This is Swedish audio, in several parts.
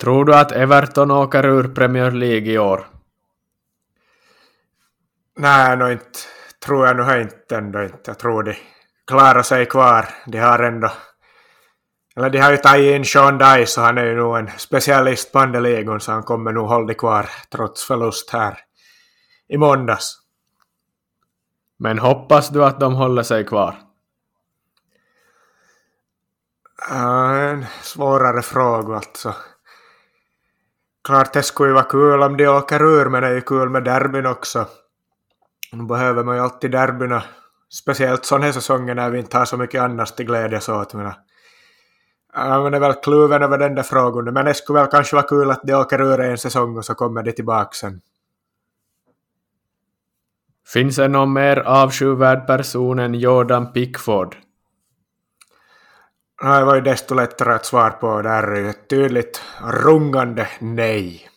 Tror du att Everton åker ur Premier League i år? Nej, no, inte tror jag nog inte ändå inte. Jag tror de klarar sig kvar. De har ändå... Eller de har ju tagit in Sean Dice och han är ju nog en specialist på andra ligan så han kommer nog hålla kvar trots förlust här i måndags. Men hoppas du att de håller sig kvar? en svårare fråga alltså. Klart det skulle ju vara kul om de åker ur men det är ju kul med derbyn också. Nu behöver man ju alltid derbyna, speciellt sådana här säsonger när vi inte har så mycket annars till glädje. åt. Men, man är väl kluven över den där frågan, men det skulle väl kanske vara kul att de åker ur en säsong och så kommer de tillbaka sen. Finns det någon mer avskyvärd person än Jordan Pickford? Det var ju desto lättare att svara på. Där ett tydligt rungande nej.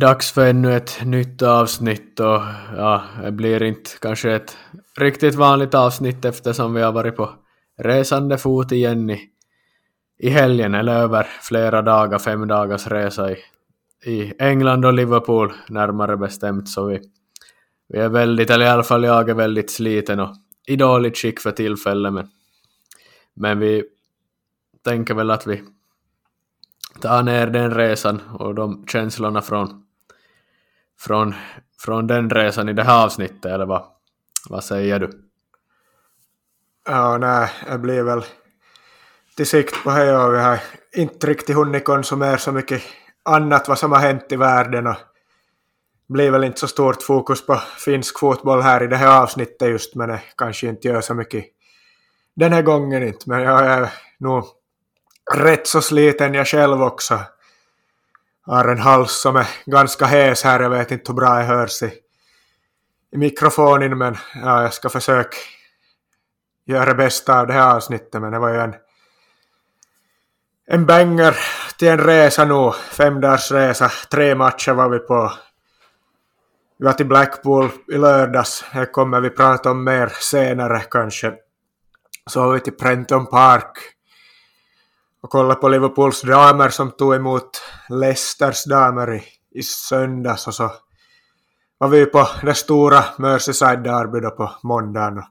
Dags för ännu ett nytt avsnitt och ja, det blir inte kanske ett riktigt vanligt avsnitt eftersom vi har varit på resande fot igen i, i helgen. Eller över flera dagar, fem dagars resa i, i England och Liverpool närmare bestämt. Så vi, vi är väldigt, eller i alla fall jag är väldigt sliten och i dåligt skick för tillfället men, men vi tänker väl att vi tar ner den resan och de känslorna från från, från den resan i det här avsnittet, eller vad, vad säger du? Ja, nej, det blir väl till sikt på det och vi har inte riktigt hunnit konsumera så mycket annat vad som har hänt i världen och det blir väl inte så stort fokus på finsk fotboll här i det här avsnittet just men det kanske inte gör så mycket den här gången inte. Men jag är nog rätt så sliten jag själv också har en hals som är ganska hes här. Jag vet inte hur bra jag hörs i, i mikrofonen men ja, jag ska försöka göra det bästa av det här avsnittet. Men det var ju en, en banger till en resa nu. Fem dagars resa. Tre matcher var vi på. Vi var till Blackpool i lördags. Det kommer vi prata om mer senare kanske. Så var vi till Prenton Park och kolla på Liverpools damer som tog emot Leicesters damer i, i söndags och så var vi på det stora Merseyside Derby då på måndagen och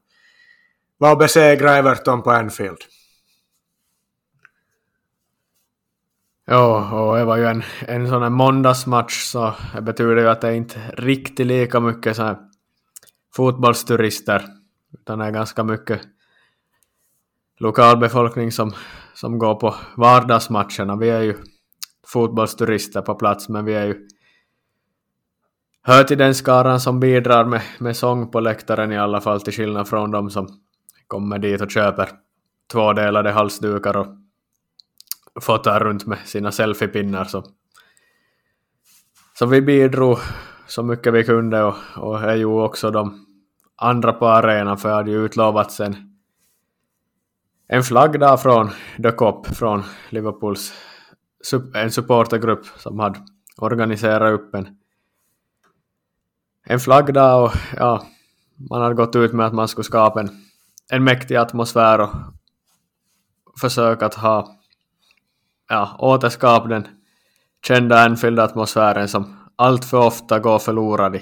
var och besegrade Everton på Anfield. Ja, och det var ju en, en sån här måndagsmatch så det betyder ju att det är inte riktigt lika mycket så här fotbollsturister utan det är ganska mycket lokalbefolkning som, som går på vardagsmatcherna. Vi är ju fotbollsturister på plats, men vi är ju hör till den skaran som bidrar med, med sång på läktaren i alla fall, till skillnad från de som kommer dit och köper tvådelade halsdukar och fotar runt med sina selfiepinnar. Så. så vi bidrog så mycket vi kunde och, och är ju också de andra på arenan för jag hade ju utlovats en en flaggdag från The Cop, från Liverpools en supportergrupp som hade organiserat upp en, en flaggdag och ja, man hade gått ut med att man skulle skapa en, en mäktig atmosfär och försöka att ha, ja, återskapa den kända Anfield-atmosfären som allt för ofta går förlorad i,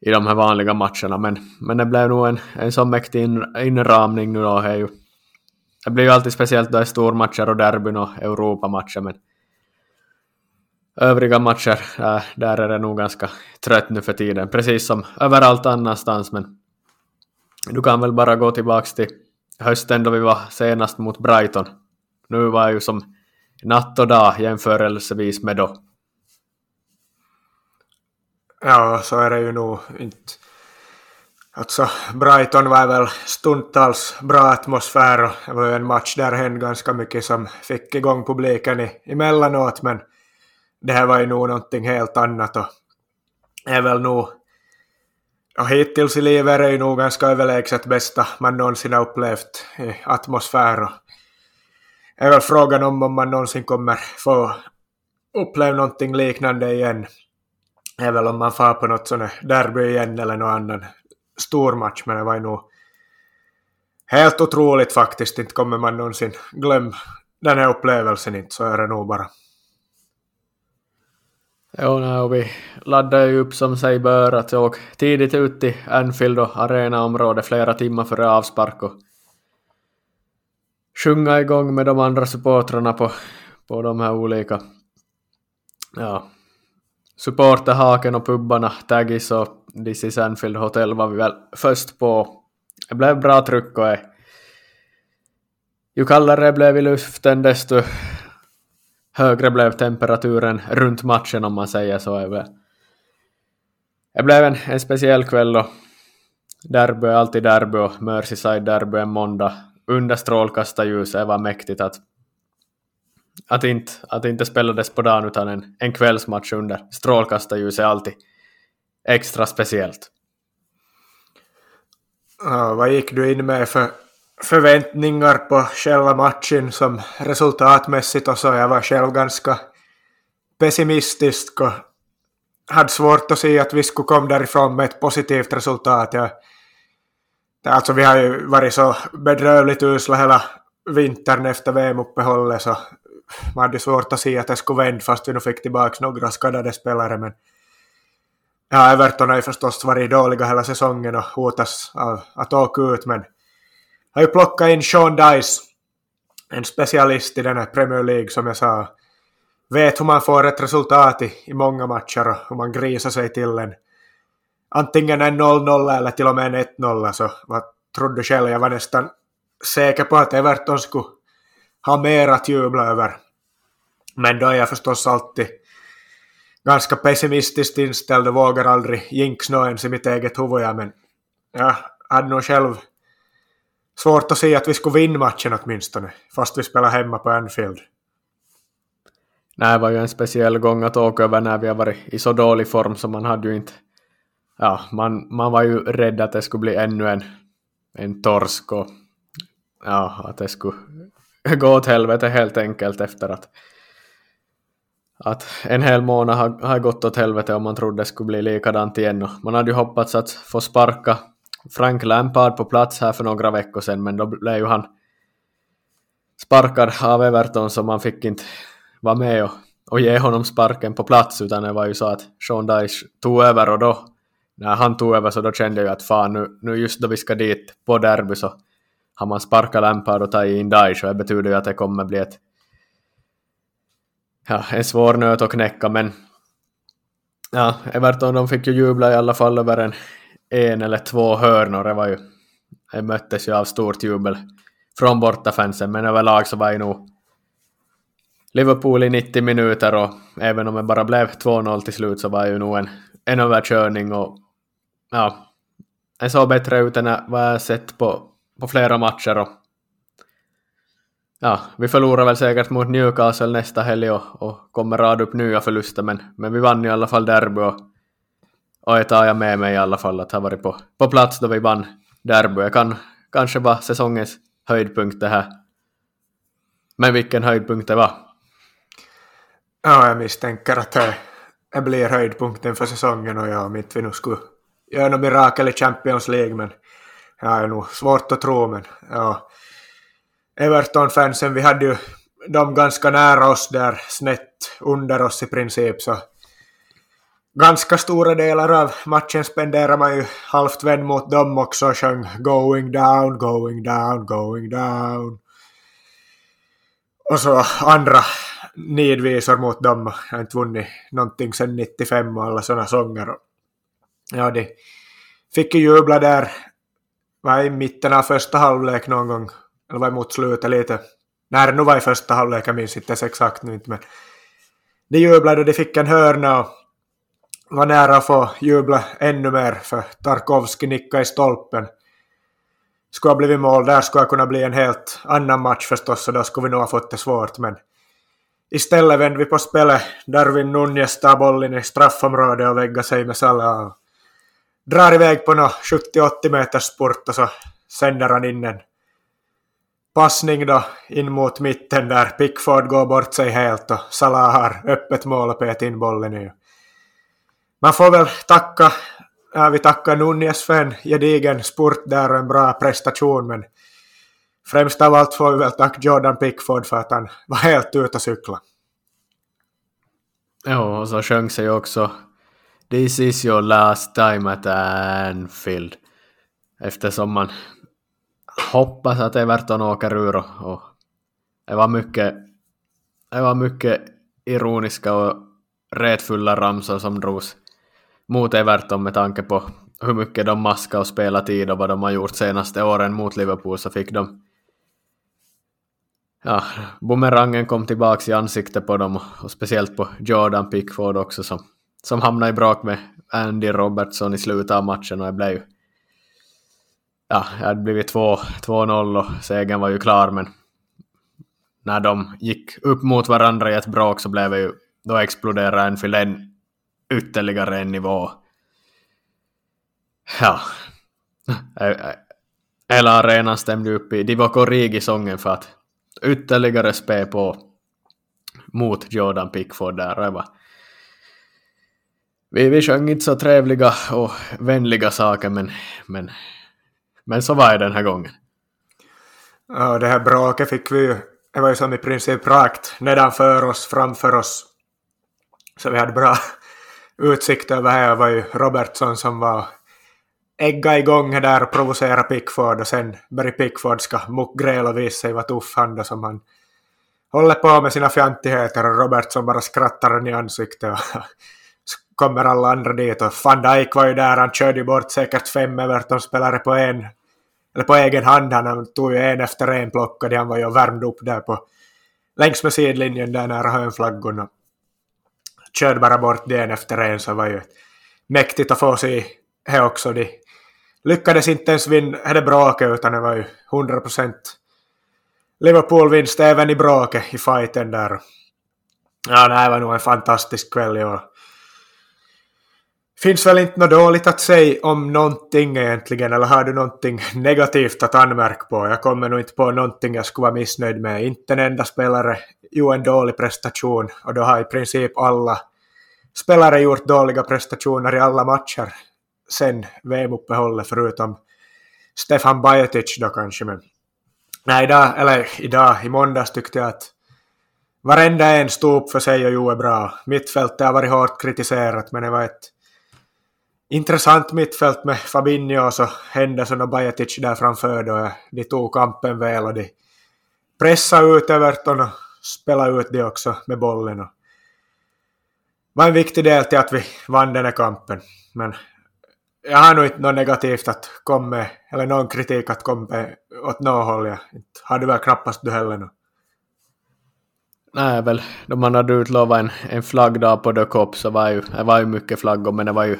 i de här vanliga matcherna. Men, men det blev nog en, en så mäktig inramning nu då. Det, ju, det blir ju alltid speciellt då det är stormatcher och derbyn och Europamatcher, men övriga matcher, äh, där är det nog ganska trött nu för tiden, precis som överallt annanstans, men du kan väl bara gå tillbaks till hösten då vi var senast mot Brighton. Nu var ju som natt och dag jämförelsevis med då. Ja, så är det ju nog inte. Alltså, Brighton var väl stundtals bra atmosfär och det var ju en match där hände ganska mycket som fick igång publiken i, emellanåt, men det här var ju nog någonting helt annat och är väl nog och hittills i livet är det ju nog ganska överlägset bästa man någonsin har upplevt i atmosfär och är väl frågan om om man någonsin kommer få uppleva någonting liknande igen är väl om man far på något sånt derby igen eller någon annan stor match, men det var ju nog helt otroligt faktiskt. Inte kommer man någonsin glömma den här upplevelsen inte, så är det nog bara. Jo, nej, och vi laddade ju upp som sig bör att jag åkte tidigt ut till Anfield och arenaområdet flera timmar före avspark och sjunga igång med de andra supportrarna på, på de här olika ja, supporterhaken och pubbarna, Taggis och This is Anfield Hotel var vi väl först på. Det blev bra tryck och ju kallare det blev i luften desto högre blev temperaturen runt matchen om man säger så. Det blev en, en speciell kväll och derby är alltid derby och Merseyside derby en måndag under strålkastarljuset var mäktigt att att inte, att inte spelades på dagen utan en, en kvällsmatch under strålkastarljus är alltid extra speciellt. Ja, vad gick du in med för förväntningar på själva matchen som resultatmässigt och så? Jag var själv ganska pessimistisk och hade svårt att se att vi skulle komma därifrån med ett positivt resultat. Jag, alltså vi har ju varit så bedrövligt usla hela vintern efter VM-uppehållet så man hade svårt att se att det skulle vända fast vi nu fick tillbaka några skadade spelare. Men ja, Everton har ju förstås varit dåliga hela säsongen och hotas av att åka ut, men har ju plockat in Sean Dice, en specialist i den här Premier League som jag sa. Vet hur man får ett resultat i, i många matcher och hur man grisar sig till en antingen en 0-0 eller till och med en 1-0. Så vad trodde själv, jag var nästan säker på att Everton skulle ha mer att jubla över. Men då är jag förstås alltid ganska pessimistiskt inställd och vågar aldrig jinx ens i mitt eget huvud. Men jag hade nog själv svårt att se att vi skulle vinna matchen åtminstone, fast vi spelar hemma på Anfield. Nej, det var ju en speciell gång att åka över när vi har varit i så dålig form så man hade ju inte... Ja, man, man var ju rädd att det skulle bli ännu en, en torsk och ja, att det skulle gå åt helvete helt enkelt efter att, att en hel månad har, har gått åt helvete och man trodde det skulle bli likadant igen. Och man hade ju hoppats att få sparka Frank Lampard på plats här för några veckor sedan, men då blev ju han sparkad av Everton så man fick inte vara med och, och ge honom sparken på plats, utan det var ju så att Sean Dyche tog över och då när han tog över så då kände jag att fan nu, nu just då vi ska dit på derby så har man sparkat Lampard och tagit in Daesh och det betyder ju att det kommer bli ett ja, en svår nöt att knäcka men ja, Everton de fick ju jubla i alla fall över en, en eller två hörnor. Det var ju det möttes ju av stort jubel från bortafansen men överlag så var ju nog Liverpool i 90 minuter och även om det bara blev 2-0 till slut så var ju nog en, en överkörning och ja, det såg bättre ut än vad jag sett på på flera matcher och ja, vi förlorar väl säkert mot Newcastle nästa helg och, och kommer rada upp nya förluster men, men vi vann i alla fall derby och, och det tar jag med mig i alla fall att ha varit på, på plats då vi vann derby. Det kan kanske vara säsongens höjdpunkt det här. Men vilken höjdpunkt det var? Ja, jag misstänker att det, det blir höjdpunkten för säsongen och jag om inte vi nu skulle göra något mirakel i Champions League men Ja, det är nog svårt att tro, men ja. Everton-fansen, vi hade ju dem ganska nära oss där, snett under oss i princip, så ganska stora delar av matchen spenderade man ju halvt vänd mot dem också och sjöng going down, going down, going down. Och så andra nidvisor mot dem. Jag har inte vunnit någonting sedan 95 och alla sådana sånger. Ja, de fick ju jubla där var i mitten av första halvlek någon gång, eller var mot slutet lite. När det nu var i första halvlek, jag minns inte exakt nu inte, men de jublade och de fick en hörna och var nära att få jubla ännu mer för Tarkovski nickade i stolpen. Skulle ha blivit mål där skulle ha kunnat bli en helt annan match förstås och då skulle vi nog ha fått det svårt men istället vände vi på spelet. Darwin Nunez tar bollen i straffområdet och väggar sig med Salah drar iväg på 70-80 meters spurt och så sänder han in en passning då in mot mitten där Pickford går bort sig helt och Salah har öppet mål och pet in bollen nu. Man får väl tacka, ja, vi tackar Nunez för en gedigen spurt där och en bra prestation men främst av allt får vi väl tacka Jordan Pickford för att han var helt ute och cykla. Ja, och så sjöng sig också This is your last time at Anfield. Eftersom man hoppas att Everton åker ur och, och det var mycket det var mycket ironiska och retfulla ramsor som drogs mot Everton med tanke på hur mycket de maskar och spelar tid och vad de har gjort senaste åren mot Liverpool så fick de ja, bumerangen kom tillbaks i ansiktet på dem och speciellt på Jordan Pickford också som, som hamnade i bråk med Andy Robertson i slutet av matchen och det blev ju ja, det hade blivit 2-0 och segern var ju klar men när de gick upp mot varandra i ett bråk så blev det ju då exploderade Anfield en ytterligare en nivå. Ja. Hela arenan stämde upp i Divock Origi-sången för att ytterligare spä på mot Jordan Pickford där. Det var vi, vi sjöng inte så trevliga och vänliga saker men, men, men så var det den här gången. Ja, det här bråket fick vi ju, det var ju som i princip rakt nedanför oss, framför oss. Så vi hade bra utsikt över här Det var ju Robertson som var ägga igång där och provocera Pickford och sen Barry Pickford ska muckgräla och visa sig vad tuff han då som han håller på med sina fjantigheter och Robertson bara skrattar i ansiktet och kommer alla andra dit och Van Dijk var ju där, han körde ju bort säkert fem Everton-spelare på en eller på egen hand, han tog ju en efter en plockade, han var ju värmd upp där på längs med sidlinjen där nära hörnflaggorna körde bara bort det en efter en så var ju mäktigt att få se det också. De lyckades inte ens vinna det bråket utan det var ju 100 procent Liverpool-vinst även i bråket i fighten där. Ja, det här var nog en fantastisk kväll i år. Finns väl inte något dåligt att säga om någonting egentligen, eller har du någonting negativt att anmärka på? Jag kommer nog inte på någonting jag skulle vara missnöjd med. Inte en enda spelare gjorde en dålig prestation och då har i princip alla spelare gjort dåliga prestationer i alla matcher sen VM-uppehållet förutom Stefan Bajetic då kanske. Men nej, idag, eller idag, i måndags tyckte jag att varenda en stod upp för sig och gjorde bra. Mittfältet har varit hårt kritiserat men det var ett intressant mittfält med Fabinho och så Henderson och Bajetic där framför då. De tog kampen väl och de pressade ut Everton och spelade ut det också med bollen. Och var en viktig del till att vi vann den här kampen. Men jag har nog inte något negativt att komma med, eller någon kritik att komma med åt något håll. Jag hade väl knappast du heller nu. Nej, väl, då man hade utlovat en, en flaggdag på The Cop så var ju, det var ju mycket flaggor, men det var ju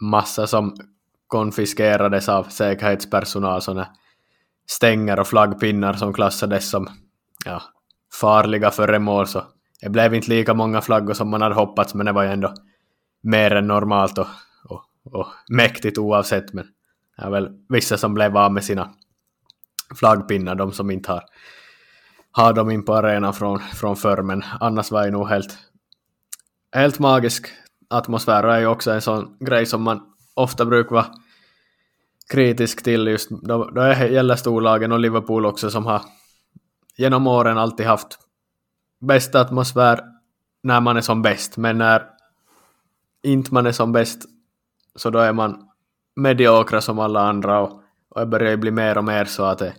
massa som konfiskerades av säkerhetspersonal, sådana stänger och flaggpinnar som klassades som ja, farliga föremål, så det blev inte lika många flaggor som man hade hoppats, men det var ju ändå mer än normalt och, och, och mäktigt oavsett. Men det är väl vissa som blev av med sina flaggpinnar, de som inte har, har dem in på arenan från, från förr, men annars var det nog helt, helt magisk atmosfär och är ju också en sån grej som man ofta brukar vara kritisk till just då, då gäller storlagen och Liverpool också som har genom åren alltid haft bästa atmosfär när man är som bäst, men när inte man är som bäst så då är man mediokra som alla andra och, och det börjar bli mer och mer så att det,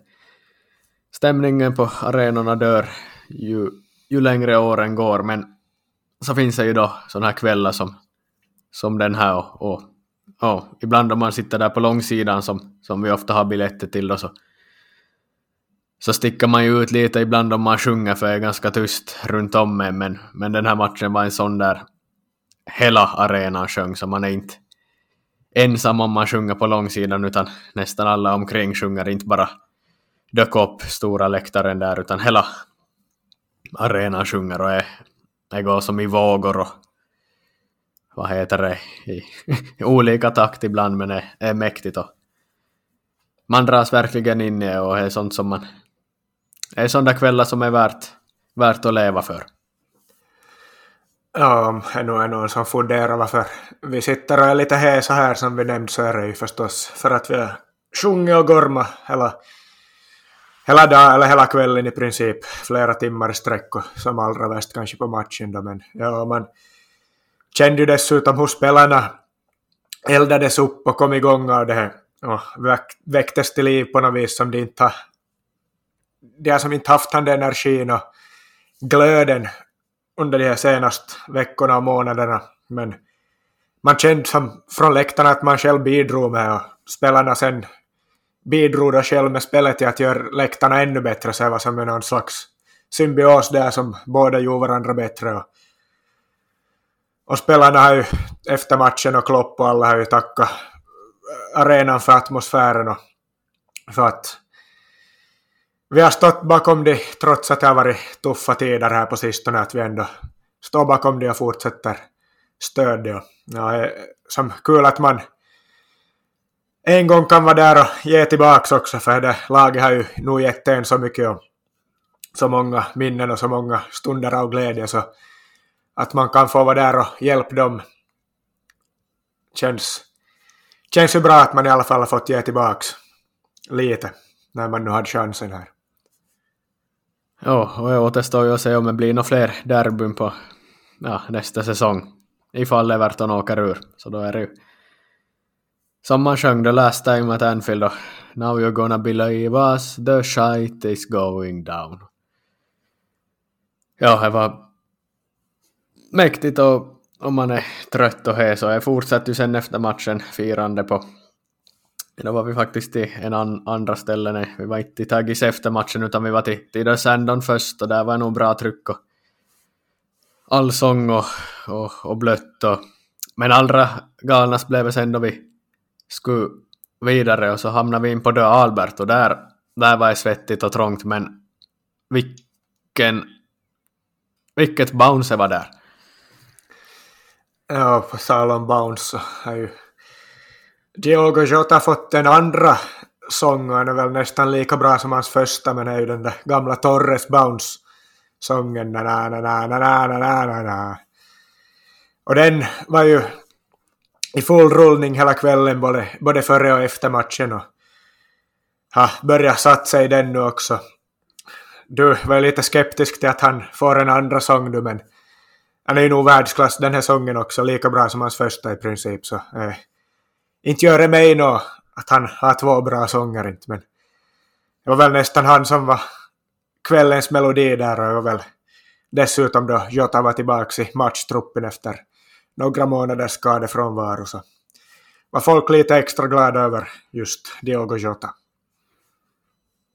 stämningen på arenorna dör ju, ju längre åren går, men så finns det ju då sådana här kvällar som, som den här och, och, och ibland om man sitter där på långsidan som, som vi ofta har biljetter till då så så sticker man ju ut lite ibland om man sjunger för det är ganska tyst runt om mig, men, men den här matchen var en sån där hela arenan sjöng, så man är inte ensam om man sjunger på långsidan, utan nästan alla omkring sjunger, inte bara dök upp stora läktaren där, utan hela arenan sjunger och är, det går som i vågor och vad heter det, i, i olika takt ibland, men är, är mäktigt och man dras verkligen in i det och är sånt som man är sådana kvällar som är värt, värt att leva för. Ja, om det är någon som funderar varför vi sitter och är lite hesa här som vi nämnde så är det ju förstås för att vi har sjungit och gormat hela, hela dagen eller hela kvällen i princip, flera timmar i sträck och som allra värst kanske på matchen då men ja, man kände ju dessutom hur spelarna eldades upp och kom igång av det här. Och väcktes till liv på något vis som de inte har de som inte haft den energin och glöden under de här senaste veckorna och månaderna. Men man kände som från läktarna att man själv bidrog med och spelarna sen bidrog då själv med spelet till att göra läktarna ännu bättre. Så det var som en någon slags symbios där som båda gjorde varandra bättre. Och, och spelarna har ju efter matchen och Klopp och alla har ju tackat arenan för atmosfären och för att vi har stått bakom det trots att det har varit tuffa tider här på sistone, att vi ändå står bakom det och fortsätter stödja. Ja, eh, som kul att man en gång kan vara där och ge tillbaks också, för det laget har ju nog gett en så mycket och så många minnen och så många stunder av glädje, så att man kan få vara där och hjälpa dem känns, känns ju bra att man i alla fall har fått ge tillbaks lite när man nu hade chansen här. Ja, och det återstår ju att se om det blir några fler derbyn på ja, nästa säsong. Ifall Everton åker ur. Så då är det ju som man sjöng the last time at Anfield då. Now you're gonna believe us, the shite is going down. Ja, det var mäktigt och om man är trött och hes och jag fortsatte ju sen efter matchen firande på då var vi faktiskt i en an, andra ställe, nej, vi var inte i Taggis efter matchen utan vi var till, till Sandon först och där var nog bra tryck och allsång och, och, och blött och men allra galnast blev det sen då vi skulle vidare och så hamnade vi in på Dö Albert och där, där var det svettigt och trångt men vilken vilket bounce var där. Ja, på tal om bounce så har ju Diogo Jota fått en andra sång och den är väl nästan lika bra som hans första men är ju den där gamla Torres Bounce-sången. Na, na, na, na, na, na, na, na, na. Och den var ju i full rullning hela kvällen både, både före och efter matchen och har börjat satsa i den nu också. Du var lite skeptisk till att han får en andra sång du men han är ju nog världsklass den här sången också, lika bra som hans första i princip så eh, inte gör det mig nå att han har två bra sånger inte, men det var väl nästan han som var kvällens melodi där och det var väl dessutom då Jota var tillbaka i matchtruppen efter några månaders skadefrånvaro så var folk lite extra glada över just Diogo Jota.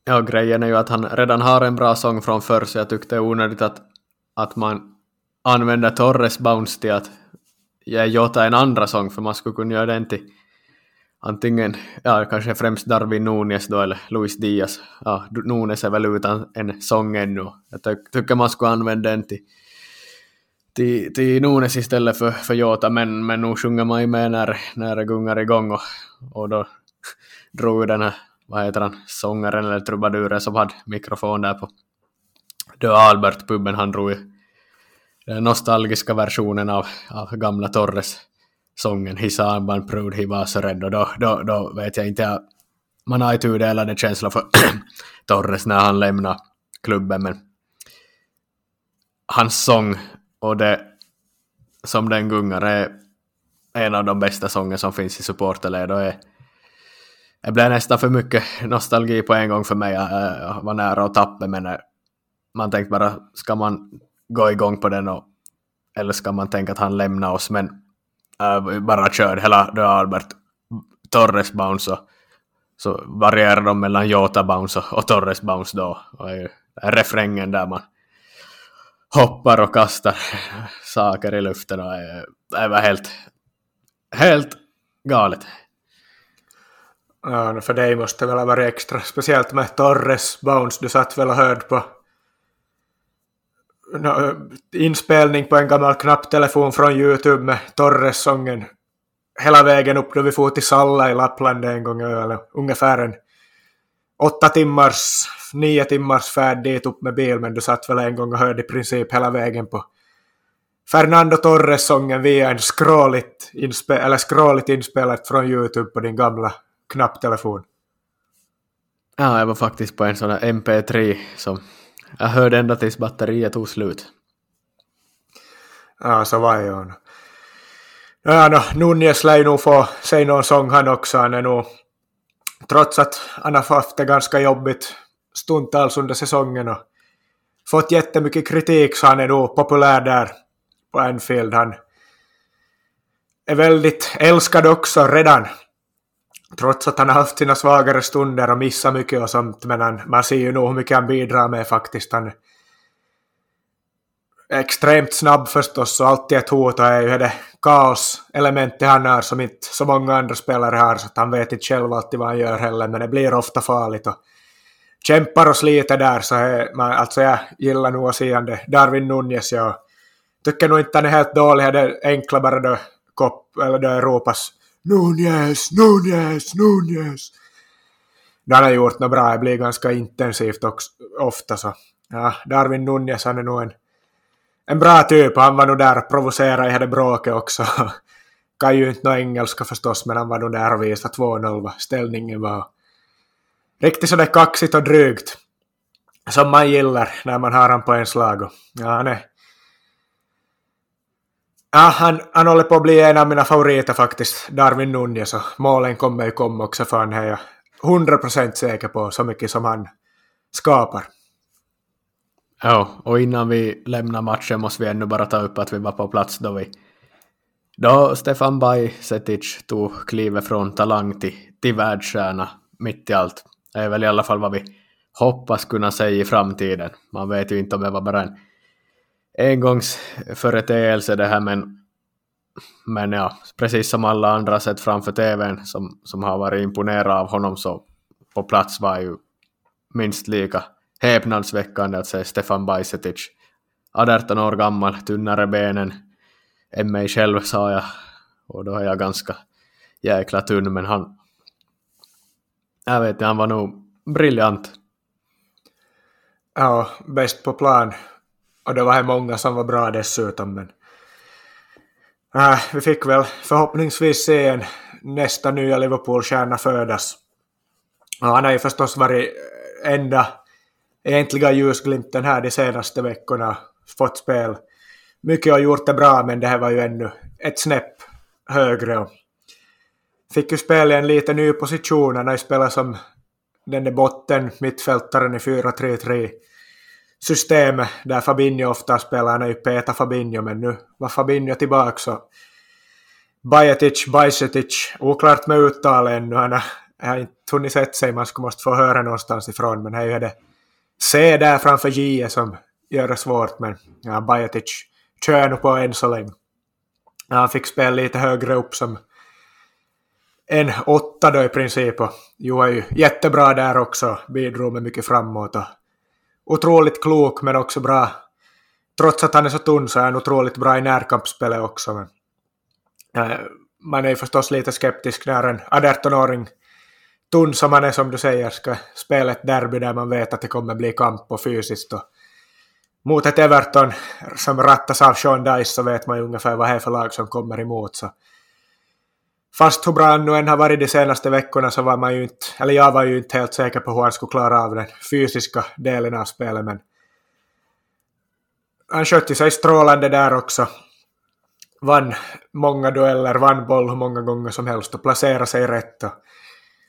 Ja, grejen är ju att han redan har en bra sång från förr så jag tyckte det är onödigt att, att man använder Torres bounce till att ge Jota en andra sång för man skulle kunna göra den till antingen, ja kanske främst Darwin Nunes då eller Luis Diaz. Ja, Nunes är väl utan en sång ännu. Jag ty tycker man skulle använda den till, till, till Nunes istället för, för Jota, men, men nu sjunger man ju med när, när det gungar igång och, och då drog den här, vad heter han, sångaren eller trubaduren som hade mikrofon där på The Albert-puben, han drog ju den nostalgiska versionen av, av gamla Torres sången His armband proved he var så rädd och då, då, då vet jag inte, man har ju tudelade känslor för Torres när han lämnar klubben men hans sång och det som den gungar är en av de bästa sånger som finns i supporterled och är det blev nästan för mycket nostalgi på en gång för mig. Jag var nära att tappa men eh, man tänkte bara, ska man gå igång på den och, eller ska man tänka att han lämnar oss? Men äh, bara körde hela då Albert Torres bounce och så varierar de mellan Jota bounce och, Torres bounce då. Och är refrängen där man hoppar och kastar saker i luften och är det var helt, helt galet. Ja, för dig måste det väl ha varit extra, speciellt med Torres Bounce, du satt väl och hörde på inspelning på en gammal knapptelefon från Youtube med Torres-sången. Hela vägen upp då vi for till Salla i Lappland en gång, eller ungefär en åtta timmars, nio timmars färd dit upp med bil, men du satt väl en gång och hörde i princip hela vägen på Fernando Torres-sången via en skråligt, inspe eller skråligt inspelat från Youtube på din gamla knapptelefon. Ja, jag var faktiskt på en sån här MP3 som jag hörde ända tills batteriet tog slut. Ja, så var jag. Ja, no, Nunez lär ju nog få säga någon sång han också. Han är nog, trots att han har haft det ganska jobbigt stundtals under säsongen och fått jättemycket kritik så han är nog populär där på Anfield. Han är väldigt älskad också redan. Trots att han har haft sina svagare stunder och missat mycket och sånt. Men han, man ser ju nog hur mycket han bidrar med faktiskt. Han är extremt snabb förstås och alltid ett hot och är ju det kaoselementet han har som inte så många andra spelare har. Så att han vet inte själv alltid vad han gör heller. Men det blir ofta farligt. Och kämpar och sliter där så är man, alltså jag gillar nog att se det. Darwin Nunez, jag tycker nog inte han är helt dålig. Det är enkla bara då, kopp, eller då ropas Nunez, Nunez, Nunez. Det han har gjort något bra, det blir ganska intensivt också, ofta så. Ja, Darwin Nunez han är nog en, en bra typ, han var nog där och provocerade i det bråket också. kan ju inte nå engelska förstås, men han var nog där och visade 2-0 vad ställningen var. Riktigt sådär kaxigt och drygt. Som man gillar när man har han på en slag. Ja, han Ja, han, han håller på att bli en av mina favoriter faktiskt, Darwin Nunez, och målen kommer ju komma också för han är jag 100% säker på, så mycket som han skapar. Ja, och innan vi lämnar matchen måste vi ännu bara ta upp att vi var på plats då vi då Stefan Bajsetic tog klivet från talang till, till världsstjärna mitt i allt. Det är väl i alla fall vad vi hoppas kunna säga i framtiden. Man vet ju inte om det var bara en engångsföreteelse det här men, men ja, precis som alla andra sett framför tvn som, som har varit imponerade av honom så på plats var ju minst lika häpnadsväckande att se Stefan Bajsetic 18 år gammal, tunnare benen än mig själv sa jag och då är jag ganska jäkla tunn men han jag vet inte, han var nog briljant. Ja, bäst på plan och det var här många som var bra dessutom. Men, äh, vi fick väl förhoppningsvis se en nästa nya Liverpool-stjärna födas. Och han har ju förstås varit eh, enda egentliga ljusglimten här de senaste veckorna. Fått spel. Mycket har gjort det bra men det här var ju ännu ett snäpp högre. Fick ju spela i en lite ny position. Han har ju spelat som den där botten mittfältaren i 4-3-3 systemet där Fabinho ofta spelar. Han är ju Peta Fabinho, men nu var Fabinho tillbaka så Bajetic, Bajsetic, oklart med uttalet ännu. Han har, har inte hunnit sett sig, man skulle måste få höra någonstans ifrån, men det är ju det C där framför J som gör det svårt, men ja, Bajetic kör nu på än så länge. Han fick spela lite högre upp som en åtta då i princip och Jo är ju jättebra där också, bidrog med mycket framåt och otroligt klok men också bra. Trots att han är så tunn så är han otroligt bra i närkampsspelet också. Men, äh, man är ju förstås lite skeptisk när en 18-åring tunn som han är som du säger ska spela ett derby där man vet att det kommer bli kamp och fysiskt. Och mot ett Everton som rattas av Sean Dice så vet man ju ungefär vad det är för lag som kommer emot. Så Fast hur bra han nu än har varit de senaste veckorna så var man ju inte, eller jag var ju inte helt säker på hur han skulle klara av den fysiska delen av spelet men han skötte sig strålande där också. Vann många dueller, vann boll hur många gånger som helst och placerade sig rätt. Och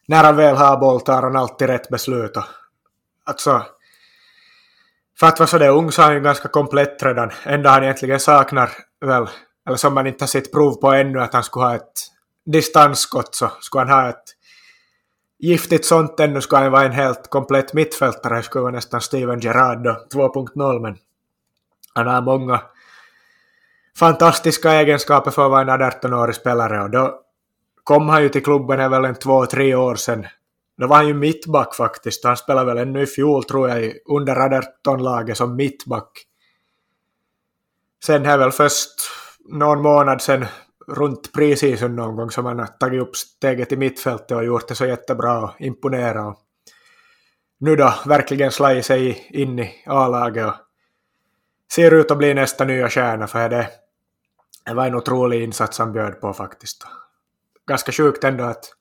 när han väl har boll tar han alltid rätt beslut. Och alltså, för att vara så där ung så är han ju ganska komplett redan. Enda han egentligen saknar väl, eller som man inte har sett prov på ännu, att han skulle ha ett distansskott så skulle han ha ett giftigt sånt ännu skulle han vara en helt komplett mittfältare. Det skulle vara nästan Steven Gerrard 2.0 men han har många fantastiska egenskaper för att vara en 18-årig spelare och då kom han ju till klubben är väl en två, tre år sedan. Då var han ju mittback faktiskt. Han spelade väl ännu i fjol tror jag under 18-laget som mittback. Sen är väl först någon månad sen runt preseason någon gång som han har tagit upp steget i mittfältet och gjort det så jättebra och imponerat. Nu då verkligen slagit sig in i A-laget och ser ut att bli nästa nya stjärna för det, det var en otrolig insats han bjöd på faktiskt. Ganska sjukt ändå att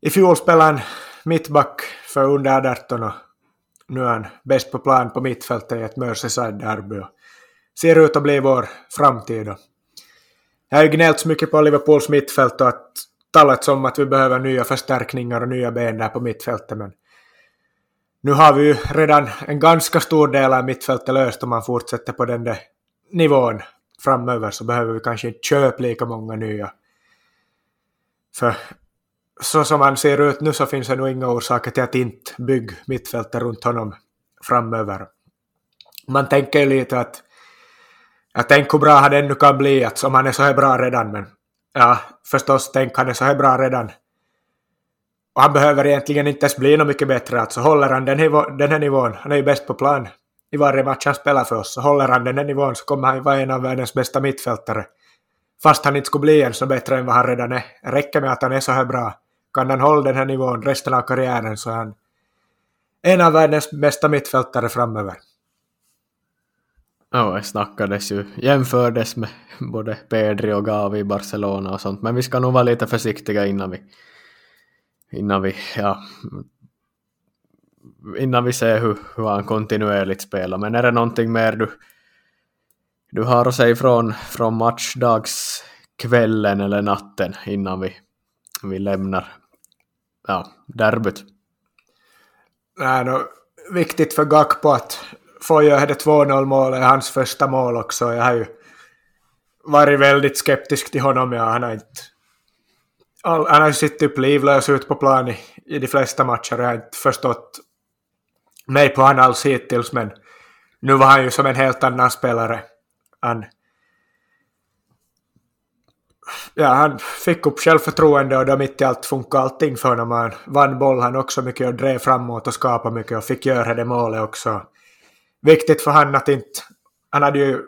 i fjol spelade han mittback för under 18 och nu är han bäst på plan på mittfältet i ett Merseyside-derby. Ser ut att bli vår framtid. Jag har ju gnällt så mycket på Liverpools mittfält och att talat om att vi behöver nya förstärkningar och nya ben där på mittfältet men nu har vi ju redan en ganska stor del av mittfältet löst om man fortsätter på den där nivån framöver så behöver vi kanske inte köpa lika många nya. För så som han ser ut nu så finns det nog inga orsaker till att inte bygga mittfältet runt honom framöver. Man tänker ju lite att jag tänker hur bra han ännu kan bli, att om han är så här bra redan, men ja, förstås, tänk han är så här bra redan. Och han behöver egentligen inte ens bli något mycket bättre, alltså håller han den, den här nivån, han är ju bäst på plan i varje match han spelar för oss, så håller han den här nivån så kommer han vara en av världens bästa mittfältare. Fast han inte skulle bli en så bättre än vad han redan är. Det räcker med att han är så här bra. Kan han hålla den här nivån resten av karriären så är han en av världens bästa mittfältare framöver. Ja, det snackades ju, jämfördes med både Pedri och Gavi i Barcelona och sånt, men vi ska nog vara lite försiktiga innan vi, innan vi, ja, innan vi ser hur, hur han kontinuerligt spelar. Men är det någonting mer du, du har att säga från, från matchdagskvällen eller natten innan vi, vi lämnar ja, derbyt? Nej, då, viktigt för Gakpo att få göra det 2-0 målet, hans första mål också. Jag har ju varit väldigt skeptisk till honom. Ja, han har inte... All, han har ju suttit typ livlös ut på plan i, i de flesta matcher. Jag har inte förstått mig på honom alls hittills, men nu var han ju som en helt annan spelare. Han, ja, han fick upp självförtroende och då mitt i allt funkade allting för honom. Han vann boll han också mycket och drev framåt och skapade mycket och fick göra det målet också viktigt för han att inte... Han hade ju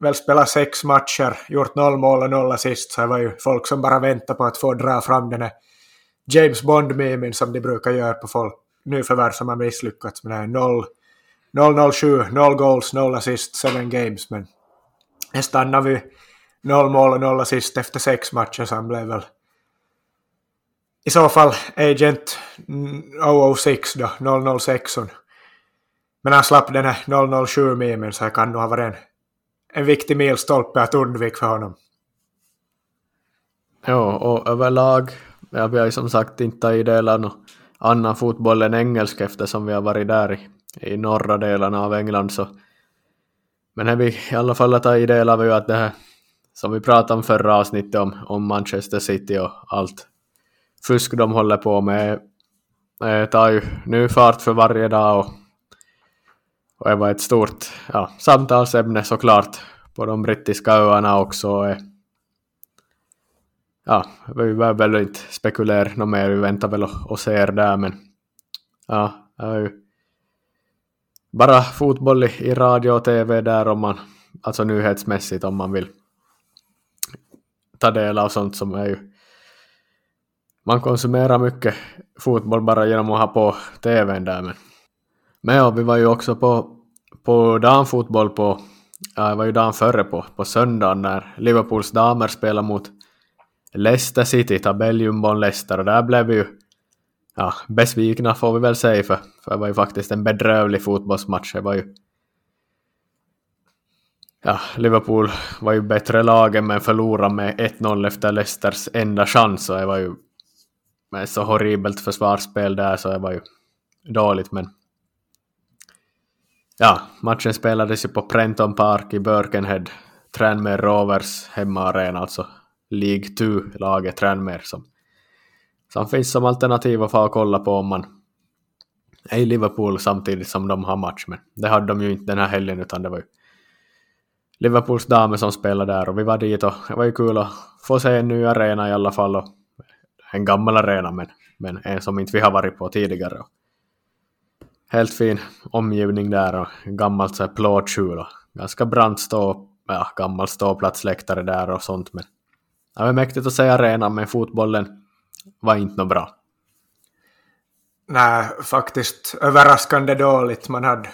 väl spelat sex matcher, gjort noll mål och noll assist, så det var ju folk som bara väntade på att få dra fram den här James Bond-memen som de brukar göra på folk, nyförvärv som har misslyckats med det här 0 007, 0 goals, 0 assist, 7 games, men det stannade vid noll mål och noll assist efter sex matcher, så han blev väl i så fall agent 006 då, 006. Men han slapp den här 007-memen så det kan nog ha varit en, en viktig milstolpe att undvika för honom. Ja, och överlag, ja, vi har ju som sagt inte tagit del av någon annan fotboll än engelsk eftersom vi har varit där i, i norra delarna av England så men det vi i alla fall har tagit del av är ju att det här som vi pratade om förra avsnittet om, om Manchester City och allt fusk de håller på med eh, tar ju nu fart för varje dag och och det var ett stort ja, samtalsämne såklart på de brittiska öarna också. Ja, vi behöver väl inte spekulera något mer, vi väntar väl och, och ser där men ja, det är ju bara fotboll i, i radio och tv där om man, alltså nyhetsmässigt om man vill ta del av sånt som är ju man konsumerar mycket fotboll bara genom att ha på tvn där men men ja, vi var ju också på, på damfotboll på, ja, det var ju dagen före på, på söndagen när Liverpools damer spelade mot Leicester City, tabelljumbon Leicester, och där blev vi ju ja, besvikna får vi väl säga, för, för det var ju faktiskt en bedrövlig fotbollsmatch. Det var ju ja, Liverpool var ju bättre lagen men förlorade med 1-0 efter Leicesters enda chans och det var ju med så horribelt försvarsspel där så det var ju dåligt men Ja, matchen spelades ju på Prenton Park i Birkenhead. Tranmere Rovers hemmaarena, alltså League 2-laget Tranmere som, som finns som alternativ att få kolla på om man är i Liverpool samtidigt som de har match. Men det hade de ju inte den här helgen utan det var ju Liverpools damer som spelade där och vi var dit och det var ju kul att få se en ny arena i alla fall. Och en gammal arena men, men en som inte vi har varit på tidigare. Och helt fin omgivning där och gammalt så här plåtskjul och ganska brant stå, ja, gammal ståplatsläktare där och sånt men det var mäktigt att se arenan men fotbollen var inte något bra. Nej, faktiskt överraskande dåligt. Man hade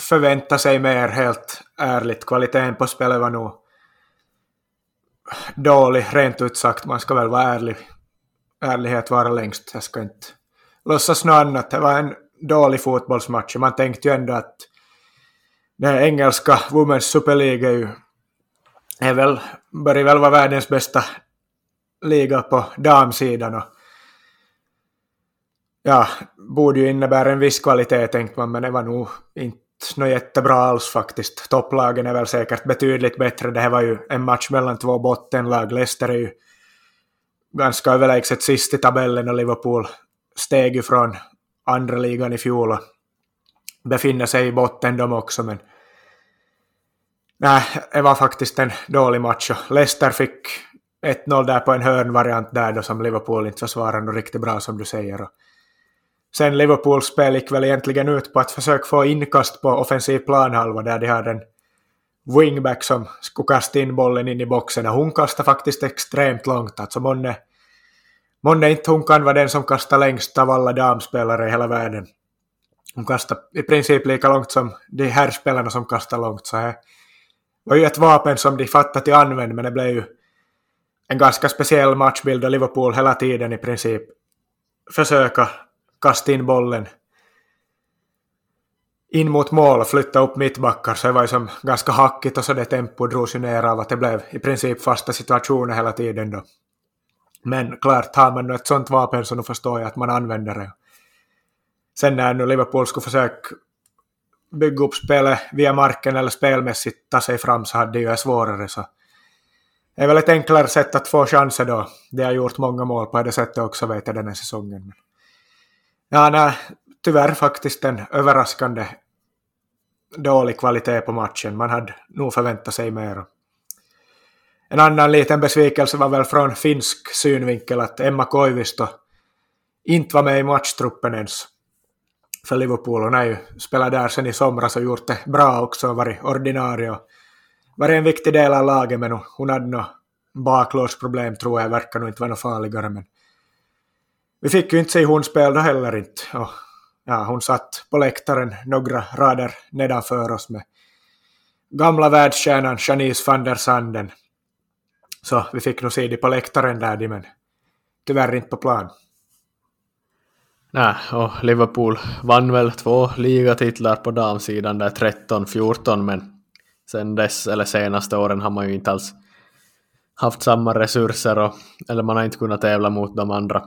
förväntat sig mer helt ärligt. Kvaliteten på spelet var nog dålig, rent ut sagt. Man ska väl vara ärlig. Ärlighet vara längst. Jag ska inte låtsas något annat. Det var en dålig fotbollsmatch. Man tänkte ju ändå att den engelska Women's Super League är ju är väl, börjar väl vara världens bästa liga på damsidan och ja, borde ju innebära en viss kvalitet tänkte man, men det var nog inte något jättebra alls faktiskt. Topplagen är väl säkert betydligt bättre. Det här var ju en match mellan två bottenlag. Leicester är ju ganska överlägset sist i tabellen och Liverpool steg ju från andra ligan i fjol och befinner sig i botten de också, men nej, det var faktiskt en dålig match och Leicester fick 1-0 där på en hörnvariant där då som Liverpool inte försvarade riktigt bra som du säger. Och sen Liverpools spel gick väl egentligen ut på att försöka få inkast på offensiv planhalva där de hade en wingback som skulle kasta in bollen in i boxen och hon kastade faktiskt extremt långt. Alltså månne, månne inte hon kan vara den som kastar längst av alla damspelare i hela världen. Hon kastar i princip lika långt som de här spelarna som kastar långt. Så det var ju ett vapen som de fattade till använd men det blev ju en ganska speciell matchbild och Liverpool hela tiden i princip försöka kasta in bollen in mot mål och flytta upp mittbackar så det var ju som ganska hackigt och så det tempo drogs ju ner av att det blev i princip fasta situationer hela tiden då. Men klart, har man ett sånt vapen så nu förstår jag att man använder det. Sen när nu Liverpool skulle försöka bygga upp spelet via marken eller spelmässigt ta sig fram så hade det ju svårare så det är väl ett enklare sätt att få chanser då. De har gjort många mål på det sättet också vet jag den här säsongen. Ja, nej, tyvärr faktiskt en överraskande dålig kvalitet på matchen. Man hade nog förväntat sig mer. En annan liten besvikelse var väl från finsk synvinkel att Emma Koivisto inte var med i matchtruppen ens för Liverpool. Hon har ju spelat där sen i somras och gjort det bra också och varit ordinarie och varit en viktig del av laget men hon hade nog baklåsproblem tror jag, verkar nog inte vara något farligare men vi fick ju inte se hon spela då heller inte. Och, ja, hon satt på läktaren några rader nedanför oss med gamla världsstjärnan Janice van der Sanden. Så vi fick nog se det på läktaren där, men tyvärr inte på plan. Nej, och Liverpool vann väl två ligatitlar på damsidan där 13-14, men sen dess, eller senaste åren har man ju inte alls haft samma resurser, och, eller man har inte kunnat tävla mot de andra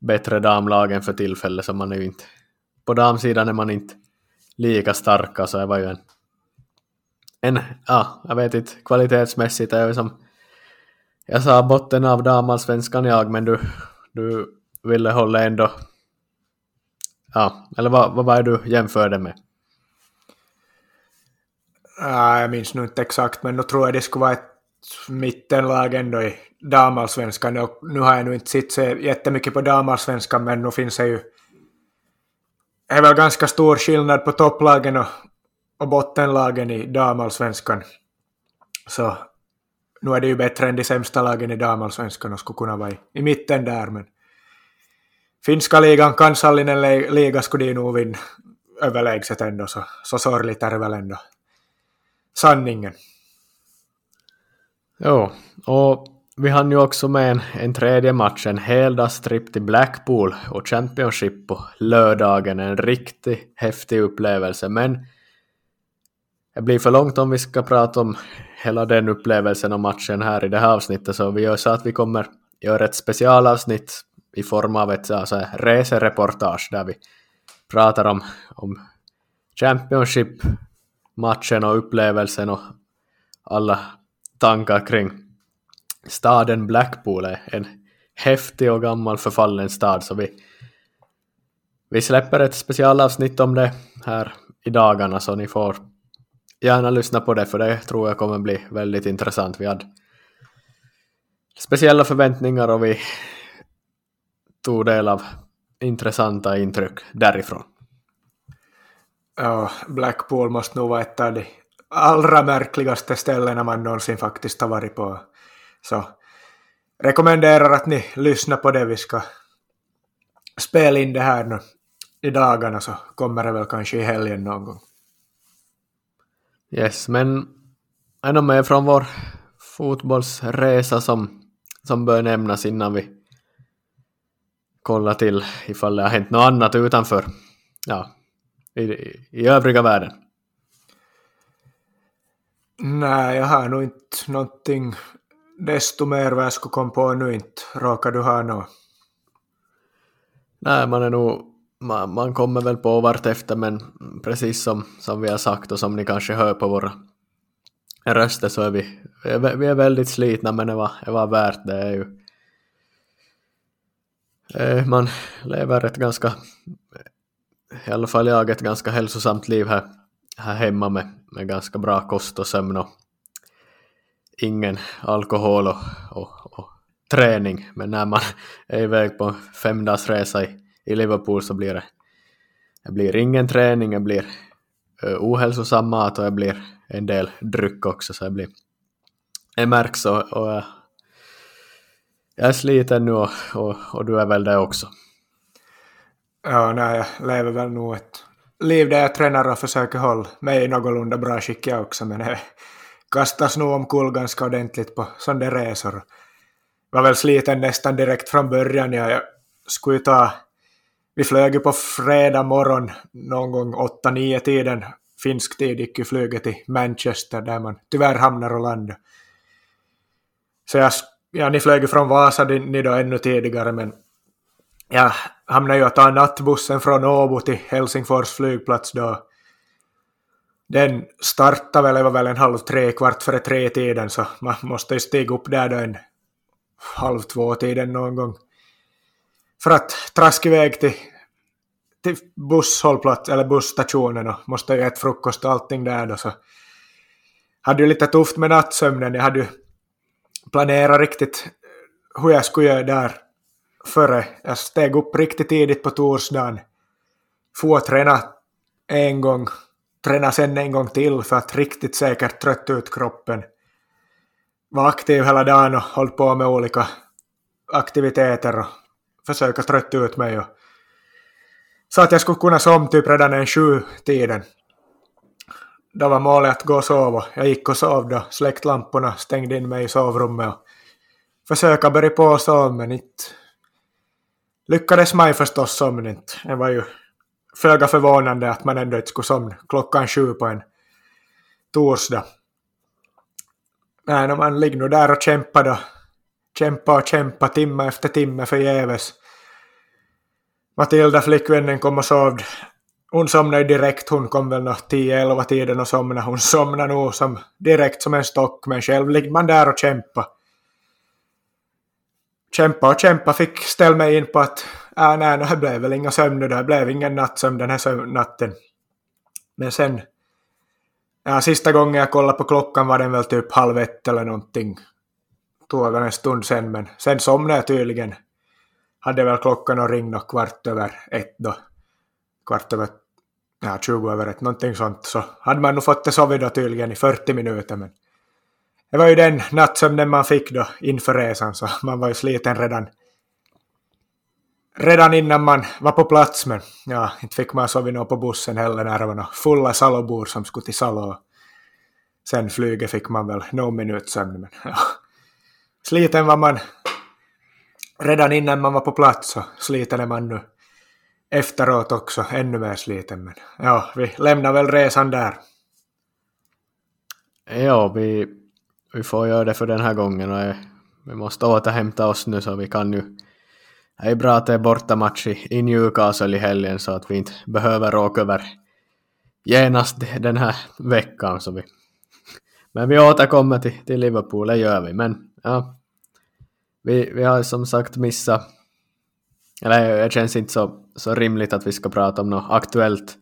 bättre damlagen för tillfället, så man är ju inte... På damsidan är man inte lika starka, så det var ju en... En, ja, jag vet inte, kvalitetsmässigt är det som... Jag sa botten av damallsvenskan jag, men du, du ville hålla ändå... Ja, eller vad, vad var det du jämförde med? Ja, jag minns nog inte exakt, men då tror jag det skulle vara ett mittenlag ändå i damallsvenskan. Och nu har jag nu inte sett så jättemycket på damallsvenskan, men nu finns det ju det är väl ganska stor skillnad på topplagen och, och bottenlagen i damallsvenskan. Så nu är det ju bättre än de sämsta lagen i damallsvenskan och skulle kunna vara i, i mitten där, men finska ligan, kansallinen liga skulle de nog vinna överlägset ändå, så, så sorgligt är det väl ändå sanningen. Jo, och vi hann ju också med en, en tredje match, en heldagstrip till Blackpool och Championship på lördagen. En riktigt häftig upplevelse, men det blir för långt om vi ska prata om hela den upplevelsen och matchen här i det här avsnittet, så vi gör så att vi kommer göra ett specialavsnitt i form av ett alltså, resereportage där vi pratar om, om Championship-matchen och upplevelsen och alla tankar kring staden Blackpool. Är en häftig och gammal förfallen stad så vi, vi släpper ett specialavsnitt om det här i dagarna så ni får gärna lyssna på det för det tror jag kommer bli väldigt intressant. Vi hade speciella förväntningar och vi tog del av intressanta intryck därifrån. Ja, Blackpool måste nog vara ett av de allra märkligaste ställena man någonsin faktiskt har varit på. Så rekommenderar att ni lyssnar på det. Vi ska spela in det här nu i dagarna så kommer det väl kanske i helgen någon gång. Yes, men ännu mer från vår fotbollsresa som, som bör nämnas innan vi kollar till ifall det har hänt något annat utanför, ja, i, i övriga världen. Nej, jag har nog inte någonting desto mer vad jag skulle komma på nu inte. Råkar du ha något? Nej, man är nog man, man kommer väl på vart efter men precis som, som vi har sagt och som ni kanske hör på våra röster så är vi, vi är väldigt slitna men det var, det var värt det. Är ju, eh, man lever ett ganska, i alla fall jag, ett ganska hälsosamt liv här, här hemma med, med ganska bra kost och sömn och ingen alkohol och, och, och träning. Men när man är iväg på fem dagars resa i i Liverpool så blir det, det blir ingen träning, det blir eh, ohälsosam mat och det blir en del dryck också så det blir det märks och, och jag är sliten nu och, och, och, du är väl det också. Ja, nej, jag lever väl nog ett liv där jag tränar och försöker hålla mig i någorlunda bra skick jag också men jag kastas nog omkull ganska ordentligt på sådana resor. Jag var väl sliten nästan direkt från början. Jag, jag skulle ta vi flög ju på fredag morgon någon gång 8-9 tiden finsk tid gick ju flyget till Manchester där man tyvärr hamnar och landar. Så jag, ja, ni flög ju från Vasa ni då ännu tidigare men jag hamnade ju att ta nattbussen från Åbo till Helsingfors flygplats då. Den startade väl, det var väl en halv tre, kvart före tre tiden så man måste ju stiga upp där då en halv två tiden någon gång för att traska iväg till, till busshållplats eller busstationen och måste äta frukost och allting där då så hade ju lite tufft med nattsömnen. Jag hade ju planerat riktigt hur jag skulle göra där före. Jag steg upp riktigt tidigt på torsdagen. Få träna en gång, träna sen en gång till för att riktigt säkert trötta ut kroppen. Var aktiv hela dagen och höll på med olika aktiviteter och försöka trötta ut mig och så att jag skulle kunna somna typ redan en sju tiden. Då var målet att gå och sova. Jag gick och sov då, släckte lamporna, stängde in mig i sovrummet och försöka börja på och sova men inte lyckades mig förstås somna inte. Det var ju föga förvånande att man ändå inte skulle somna klockan sju på en torsdag. Nej, när man ligger nog där och kämpar då kämpa och kämpa timme efter timme förgäves. Matilda, flickvännen, kom och sov. Hon somnade direkt, hon kom väl 10-11 tiden och somnade. Hon somnade nog som, direkt som en stock, men själv ligger man där och kämpa. Kämpa och kämpa, fick ställa mig in på att äh, nej, det blev väl inga sömn det blev ingen nattsömn den här natten. Men sen, ja, sista gången jag kollade på klockan var den väl typ halv ett eller någonting tog en stund sen, men sen somnade jag tydligen. Hade väl klockan och ringde kvart över ett då. Kvart över, ja, 20 över ett, någonting sånt. Så hade man nog fått det sovit då tydligen i 40 minuter, men det var ju den nattsömnen man fick då inför resan, så man var ju sliten redan redan innan man var på plats, men ja, inte fick man sova något på bussen heller när det var några fulla Salobor som skulle till Salo. Sen flyget fick man väl någon minut sömn, men ja, sliten var man redan innan man var på plats och sliten är man nu efteråt också, ännu mer sliten. Men ja, vi lämnar väl resan där. Ja, vi, vi får göra det för den här gången och eh, vi måste återhämta oss nu så vi kan ju det är bra att det är bortamatch i Newcastle i helgen så att vi inte behöver åka över genast den här veckan. Så vi, men vi återkommer till, till Liverpool, det gör vi. Men ja, vi, vi har som sagt missat, eller det känns inte så, så rimligt att vi ska prata om något aktuellt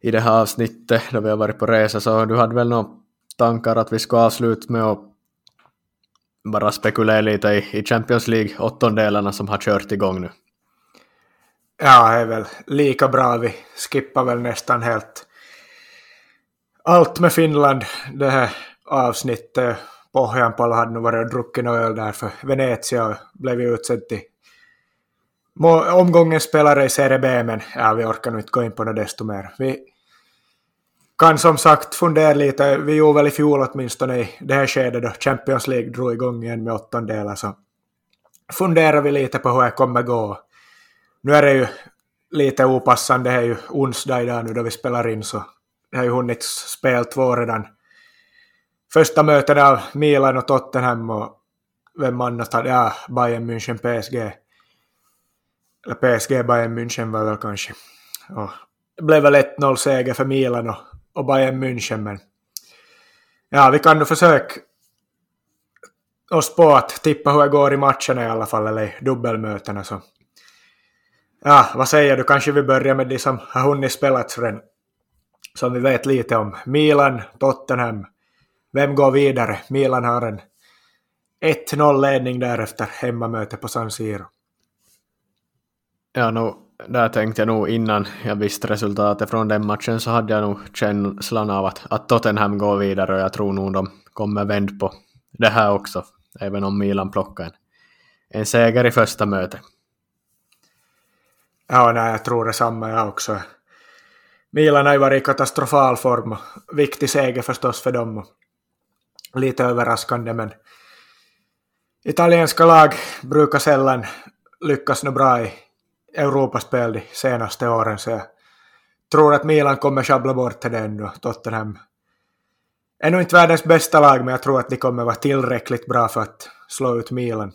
i det här avsnittet då vi har varit på resa så du hade väl några tankar att vi ska avsluta med att bara spekulera lite i, i Champions League åttondelarna som har kört igång nu. Ja, det är väl lika bra. Vi skippar väl nästan helt allt med Finland det här avsnittet. Pohjanpalo hade nog varit och druckit öl där för Venezia blev ju utsedd till omgångens spelare i Serie B, men ja, vi orkar nog inte gå in på det desto mer. Vi kan som sagt fundera lite, vi gjorde väl i fjol åtminstone i det här skedet då Champions League drog igång igen med åttondelar, så funderar vi lite på hur det kommer gå. Nu är det ju lite opassande, det är ju onsdag idag nu då vi spelar in, så det har ju hunnit spel två redan. Första mötet av Milan och Tottenham och vem annat hade, ja, Bayern München, PSG. Eller PSG, Bayern München var väl kanske. Och det blev väl 1-0 seger för Milan och, och Bayern München, men ja, vi kan nog försöka oss på att tippa hur det går i matcherna i alla fall, eller i dubbelmötena. Så. Ja, vad säger du? Kanske vi börjar med de som har hunnit spelats redan som vi vet lite om. Milan, Tottenham. Vem går vidare? Milan har en 1-0 ledning därefter hemmamöte på San Siro. Ja, no, där tänkte jag nog innan jag visste resultatet från den matchen så hade jag nog känslan av att, att Tottenham går vidare och jag tror nog de kommer vända på det här också, även om Milan plockar en, en seger i första mötet. Ja, nej, jag tror detsamma jag också. Milan har ju varit i katastrofal form. Viktig seger förstås för dem. Lite överraskande men italienska lag brukar sällan lyckas nå bra i Europaspel de senaste åren så jag tror att Milan kommer sjabbla bort det ändå, Tottenham. Är nog inte världens bästa lag men jag tror att de kommer vara tillräckligt bra för att slå ut Milan.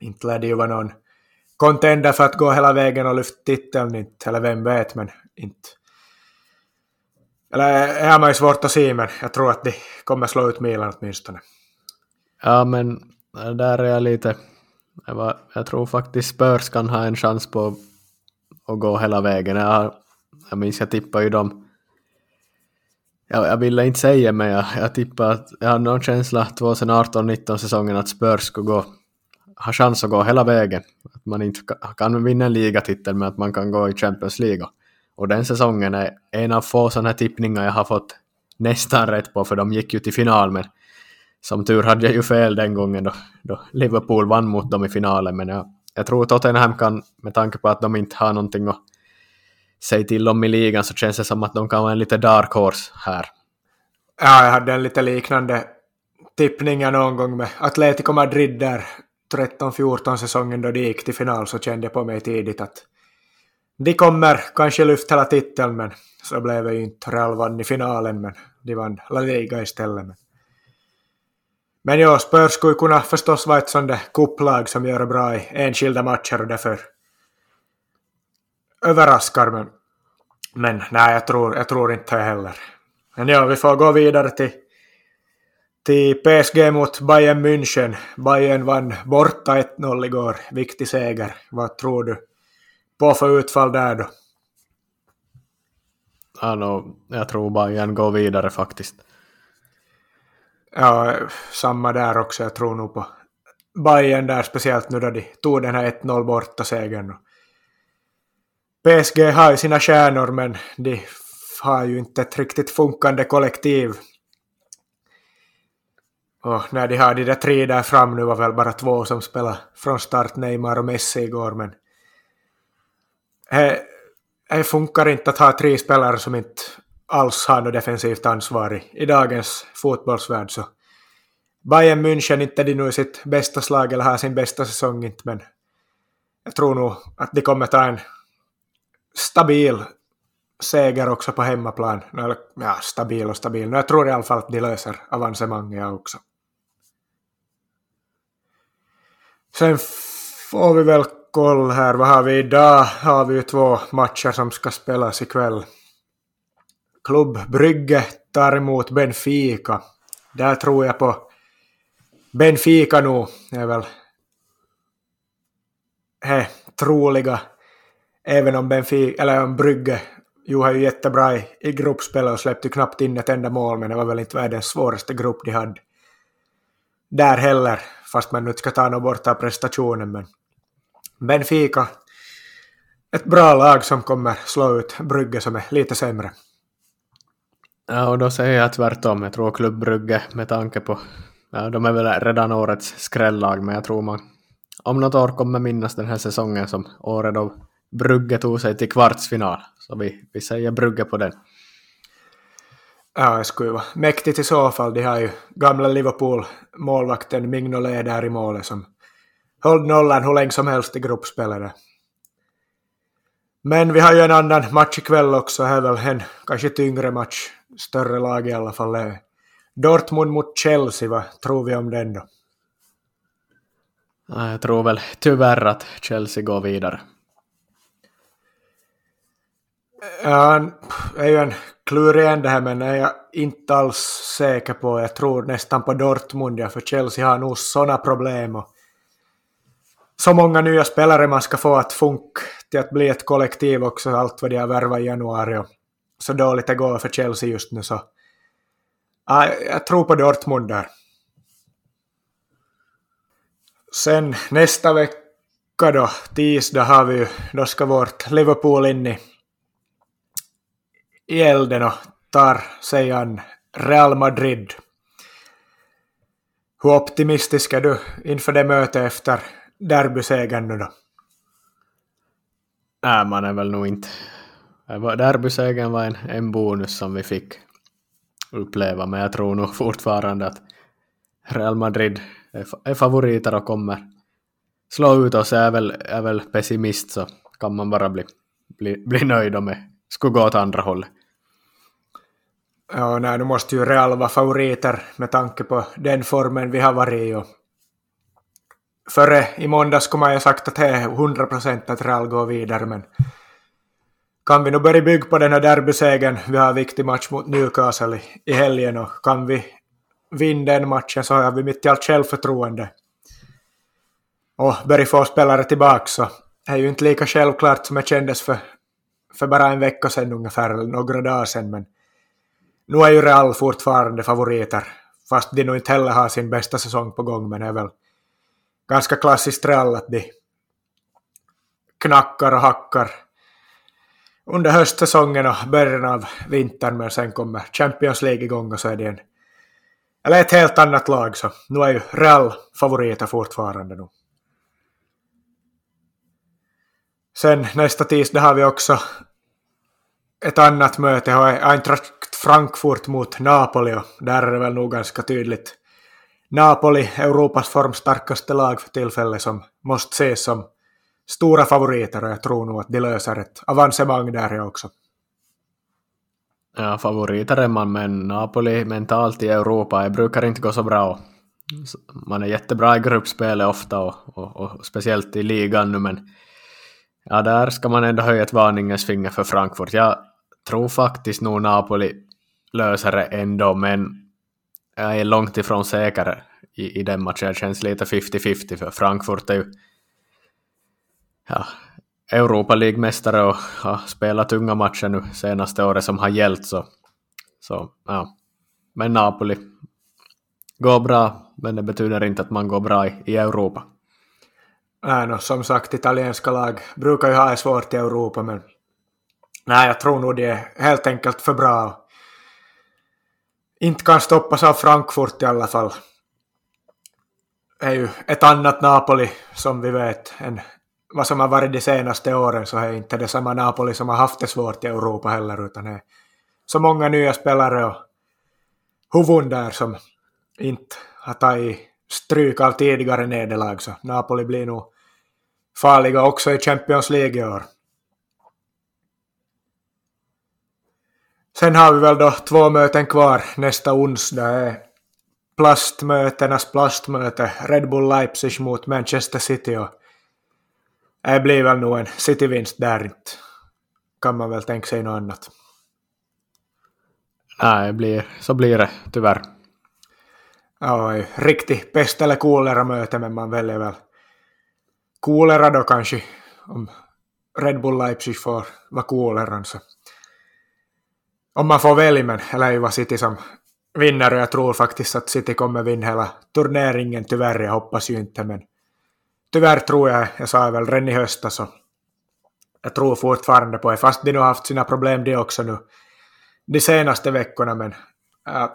Inte lär det ju vara någon contender för att gå hela vägen och lyfta titeln, inte, eller vem vet, men inte eller det man ju svårt att se, men jag tror att de kommer slå ut Milan åtminstone. Ja, men eh, där är jag lite... Jag, var, jag tror faktiskt Spurs kan ha en chans på att gå hela vägen. Jag, jag minns jag tippade ju dem... Jag, jag ville inte säga, men jag, jag tippade att jag hade någon känsla 2018-19 säsongen att Spurs skulle gå, ha chans att gå hela vägen. Att man inte kan vinna en ligatitel, men att man kan gå i Champions League. Och den säsongen är en av få sådana här tippningar jag har fått nästan rätt på, för de gick ju till final, men som tur hade jag ju fel den gången då, då Liverpool vann mot dem i finalen, men jag, jag tror Tottenham kan, med tanke på att de inte har någonting att säga till om i ligan, så känns det som att de kan vara en lite dark horse här. Ja, jag hade en lite liknande tippning någon gång med Atletico Madrid där 13-14 säsongen då de gick till final så kände jag på mig tidigt att de kommer kanske lyfta hela titeln, men så blev det ju inte. Real vann i finalen, men de vann La Liga istället. Men, men ja, Spurs skulle kunna förstås vara ett sånt där kupplag som gör det bra i enskilda matcher och därför överraskar. Men, men nej, jag tror, jag tror inte det heller. Men ja, vi får gå vidare till, till PSG mot Bayern München. Bayern vann borta 1-0 igår. Viktig seger. Vad tror du? På för utfall där då? Ja, no, jag tror Bayern går vidare faktiskt. Ja, samma där också. Jag tror nog på Bayern där, speciellt nu då de tog den här 1-0 borta segern. PSG har ju sina stjärnor, men de har ju inte ett riktigt funkande kollektiv. Och när de har de där tre där fram, nu var väl bara två som spelade från start, Neymar och Messi igår, men det funkar inte att ha tre spelare som inte alls har något defensivt ansvar i, dagens fotbollsvärld. Så Bayern München inte är de nu i sitt bästa slag eller har sin bästa säsong inte, men jag tror nog att de kommer ta en stabil seger också på hemmaplan. Ja, stabil och stabil. Men jag tror i alla fall att de löser avancemanget också. Sen får vi väl koll här. Vad har vi idag? Har vi ju två matcher som ska spelas ikväll. Klubb Brygge tar emot Benfica. Där tror jag på Benfica nu. är väl he, troliga. Även om Benfica, eller om Brygge Jo är ju jättebra i, i gruppspel och släppte knappt in ett enda mål, men det var väl inte världens svåraste grupp de hade där heller, fast man nu inte ska ta något bort av prestationen. Men Benfica, ett bra lag som kommer slå ut Brygge som är lite sämre. Ja, och då säger jag tvärtom. Jag tror Klubb Brygge med tanke på, ja, de är väl redan årets skrällag, men jag tror man om något år kommer minnas den här säsongen som året då Brugge tog sig till kvartsfinal. Så vi, vi säger Brugge på den. Ja, det skulle vara mäktigt i så fall. De har ju gamla Liverpool-målvakten Mignolet där i målet som höll nollan hur länge som helst i gruppspelet. Men vi har ju en annan match ikväll också, här är väl en kanske tyngre match, större lag i alla fall. Dortmund mot Chelsea, vad tror vi om den då? Jag tror väl tyvärr att Chelsea går vidare. Ja, det är ju en klurig det här men är jag inte alls säker på. Jag tror nästan på Dortmund, ja, för Chelsea har nog sådana problem och så många nya spelare man ska få att funka till att bli ett kollektiv också, allt vad de har värvat i januari och så dåligt det går för Chelsea just nu så ja, jag tror på Dortmund där. Sen nästa vecka då, tisdag har vi ju, då ska vårt Liverpool in i, i elden och tar sig an Real Madrid. Hur optimistisk är du inför det mötet efter derbysegern nu då? Nej, man är väl nog inte... Derbysegern var en, en bonus som vi fick uppleva, men jag tror nog fortfarande att Real Madrid är favoriter och kommer slå ut oss. Jag är väl, är väl pessimist så kan man bara bli, bli, bli nöjd om det skulle gå åt andra hållet. Ja, nej, nu måste ju Real vara favoriter med tanke på den formen vi har varit i. Och före i måndags skulle man ju sagt att det är 100% att Real går vidare, men kan vi nu börja bygga på den här derbysegern, vi har en viktig match mot Newcastle i, i helgen och kan vi vinna den matchen så har vi mitt i allt självförtroende. Och börja få spelare tillbaka så det är ju inte lika självklart som det kändes för, för bara en vecka sedan ungefär, eller några dagar sedan, men nu är ju Real fortfarande favoriter, fast de nog inte heller har sin bästa säsong på gång, men det är väl ganska klassiskt Real att de knackar och hackar under höstsäsongen och början av vintern, men sen kommer Champions League igång och så är det en eller ett helt annat lag så nu är ju Real favoriter fortfarande nu. Sen nästa tisdag har vi också ett annat möte, Eintracht Frankfurt mot Napoli och där är det väl nog ganska tydligt. Napoli, Europas formstarkaste lag för tillfället som måste ses som stora favoriter och jag tror nog att de löser ett avancemang där också. Ja, favoriter är man, men Napoli mentalt i Europa det brukar inte gå så bra. Man är jättebra i gruppspelet ofta och, och, och, speciellt i ligan nu, men ja, där ska man ändå höja ett varningens finger för Frankfurt. Jag tror faktiskt nog Napoli löser det ändå, men jag är långt ifrån säker i, i den matchen. Det känns lite 50-50 för Frankfurt är ju ja, Europa League-mästare och har spelat tunga matcher nu senaste året som har gällt så, så ja. Men Napoli går bra, men det betyder inte att man går bra i, i Europa. Nej, no, som sagt, italienska lag brukar ju ha det svårt i Europa, men nej, jag tror nog det är helt enkelt för bra. Inte kan stoppas av Frankfurt i alla fall. Det är ju ett annat Napoli, som vi vet, än vad som har varit de senaste åren så är inte det samma Napoli som har haft det svårt i Europa heller, utan det är så många nya spelare och huvuden där som inte har tagit stryk av tidigare nederlag, så Napoli blir nog farliga också i Champions League i år. Sen har vi väl då två möten kvar nästa onsdag. plastmötenas plastmöte, Red Bull Leipzig mot Manchester City och det blir väl nog en City-vinst där inte. Kan man väl tänka sig något annat. Nej, blir, så blir det tyvärr. Ja, riktigt pest eller kolera möte, men man väljer väl kolera då kanske. Om Red Bull Leipzig får vara koleran så om man får välja, men Leiva ju City som vinner och jag tror faktiskt att City kommer vinna hela turneringen tyvärr, jag hoppas ju inte men tyvärr tror jag, jag sa väl redan i höstas så jag tror fortfarande på det, fast de nu har haft sina problem de också nu de senaste veckorna men jag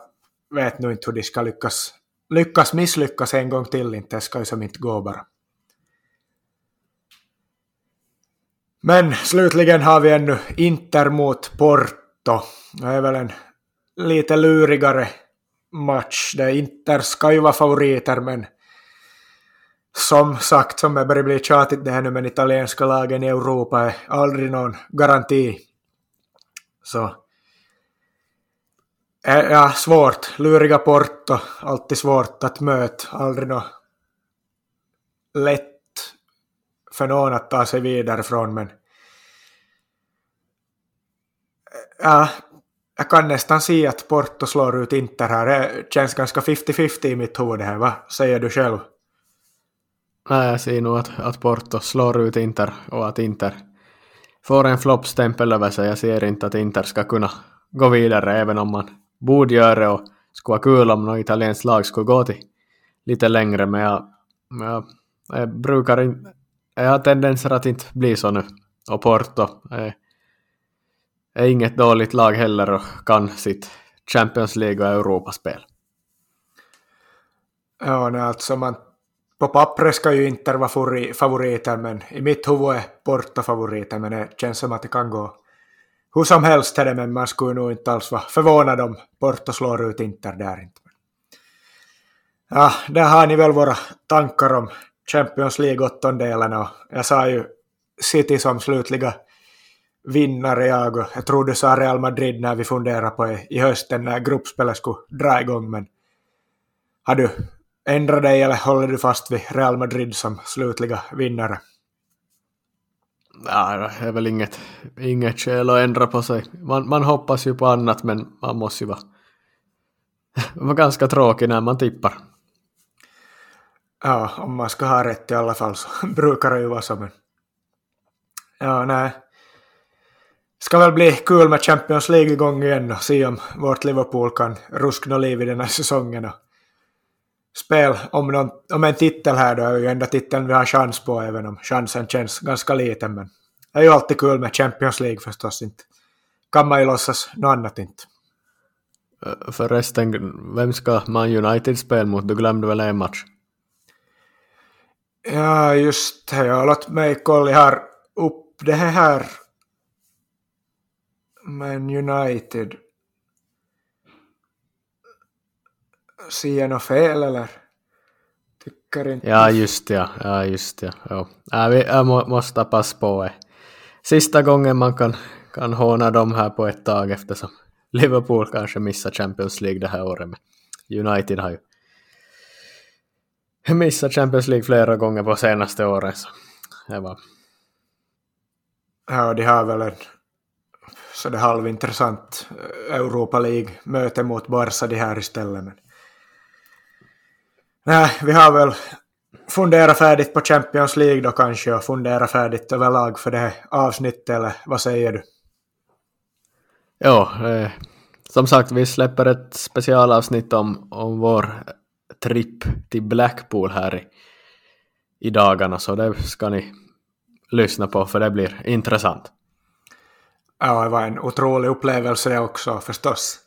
vet nu inte hur de ska lyckas, lyckas misslyckas en gång till inte, det ska ju som inte gå bara. Men slutligen har vi ännu Inter mot Porto. Det är väl en lite lurigare match. Det Inter ska ju vara favoriter men som sagt, som det börjar bli tjatigt det här nu med italienska lagen i Europa är aldrig någon garanti. Så ja, svårt. Luriga Porto, alltid svårt att möta. Aldrig något lätt för någon att ta sig vidare från men ja, jag kan nästan se att Porto slår ut Inter här. Det känns ganska 50-50 i mitt huvud här. Vad säger du själv? Nej, jag ser nog att, att Porto slår ut Inter och att Inter får en floppstämpel över sig. Jag ser inte att Inter ska kunna gå vidare även om man borde göra det och skulle vara kul om något italienskt lag skulle gå till lite längre men jag, jag, jag brukar inte, jag har tendenser att inte bli så nu. Och Porto är, är inget dåligt lag heller och kan sitt Champions League och Europaspel. Ja, nej, alltså man, på pappret ska ju Inter vara favoriter, men i mitt huvud är Porto favoriter, men det känns som att det kan gå hur som helst det, men man skulle nog inte alls vara förvånad om Porto slår ut Inter där inte. Ja, där har ni väl våra tankar om Champions League-åttondelarna och jag sa ju City som slutliga vinnare jag och jag tror du sa Real Madrid när vi funderade på det i hösten när gruppspelet skulle dra igång men har du ändrat dig eller håller du fast vid Real Madrid som slutliga vinnare? Ja, det är väl inget, inget skäl att ändra på sig. Man, man hoppas ju på annat men man måste ju vara, vara ganska tråkig när man tippar. Ja, om man ska ha rätt i alla fall så brukar det ju vara så men... Ja, nej. Ska väl bli kul med Champions League igång igen och se om vårt Liverpool kan ruskna liv i den här säsongen och spel om, någon, om en titel här då är ju enda titeln vi har chans på även om chansen känns ganska liten men det är ju alltid kul med Champions League förstås inte. Kan man ju låtsas något annat inte. Förresten, vem ska Man United spela mot? Du glömde väl en match? Ja, just det. Låt mig kolla. Har upp det här. Man United. Ser jag något fel eller? Tycker inte. Ja, just ja. Ja, just ja. ja. ja vi, jag må, måste passa på det. Sista gången man kan, kan håna dem här på ett tag eftersom Liverpool kanske missar Champions League det här året. Men United har ju missat Champions League flera gånger på senaste åren. Så det var... Ja, de har väl en så det halvintressant eh, Europa League-möte mot Barca de här istället. Men Nej, vi har väl funderat färdigt på Champions League då kanske och funderat färdigt överlag för det här avsnittet, eller vad säger du? Ja, eh, som sagt, vi släpper ett specialavsnitt om, om vår tripp till Blackpool här i, i dagarna, så det ska ni lyssna på för det blir intressant. Ja, det var en otrolig upplevelse det också förstås.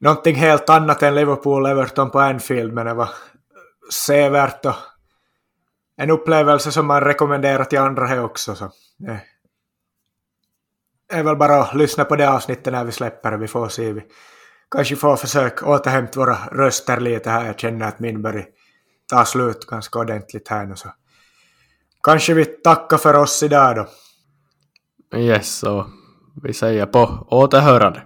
Någonting helt annat än Liverpool-Everton på Anfield, men det var sevärt och en upplevelse som man rekommenderar till andra här också. Så det är väl bara att lyssna på det avsnittet när vi släpper det. Vi får se. Vi kanske får försöka återhämta våra röster lite här. Jag känner att min börjar ta slut ganska ordentligt här nu. Så kanske vi tackar för oss idag då. Yes, så vi säger på återhörande.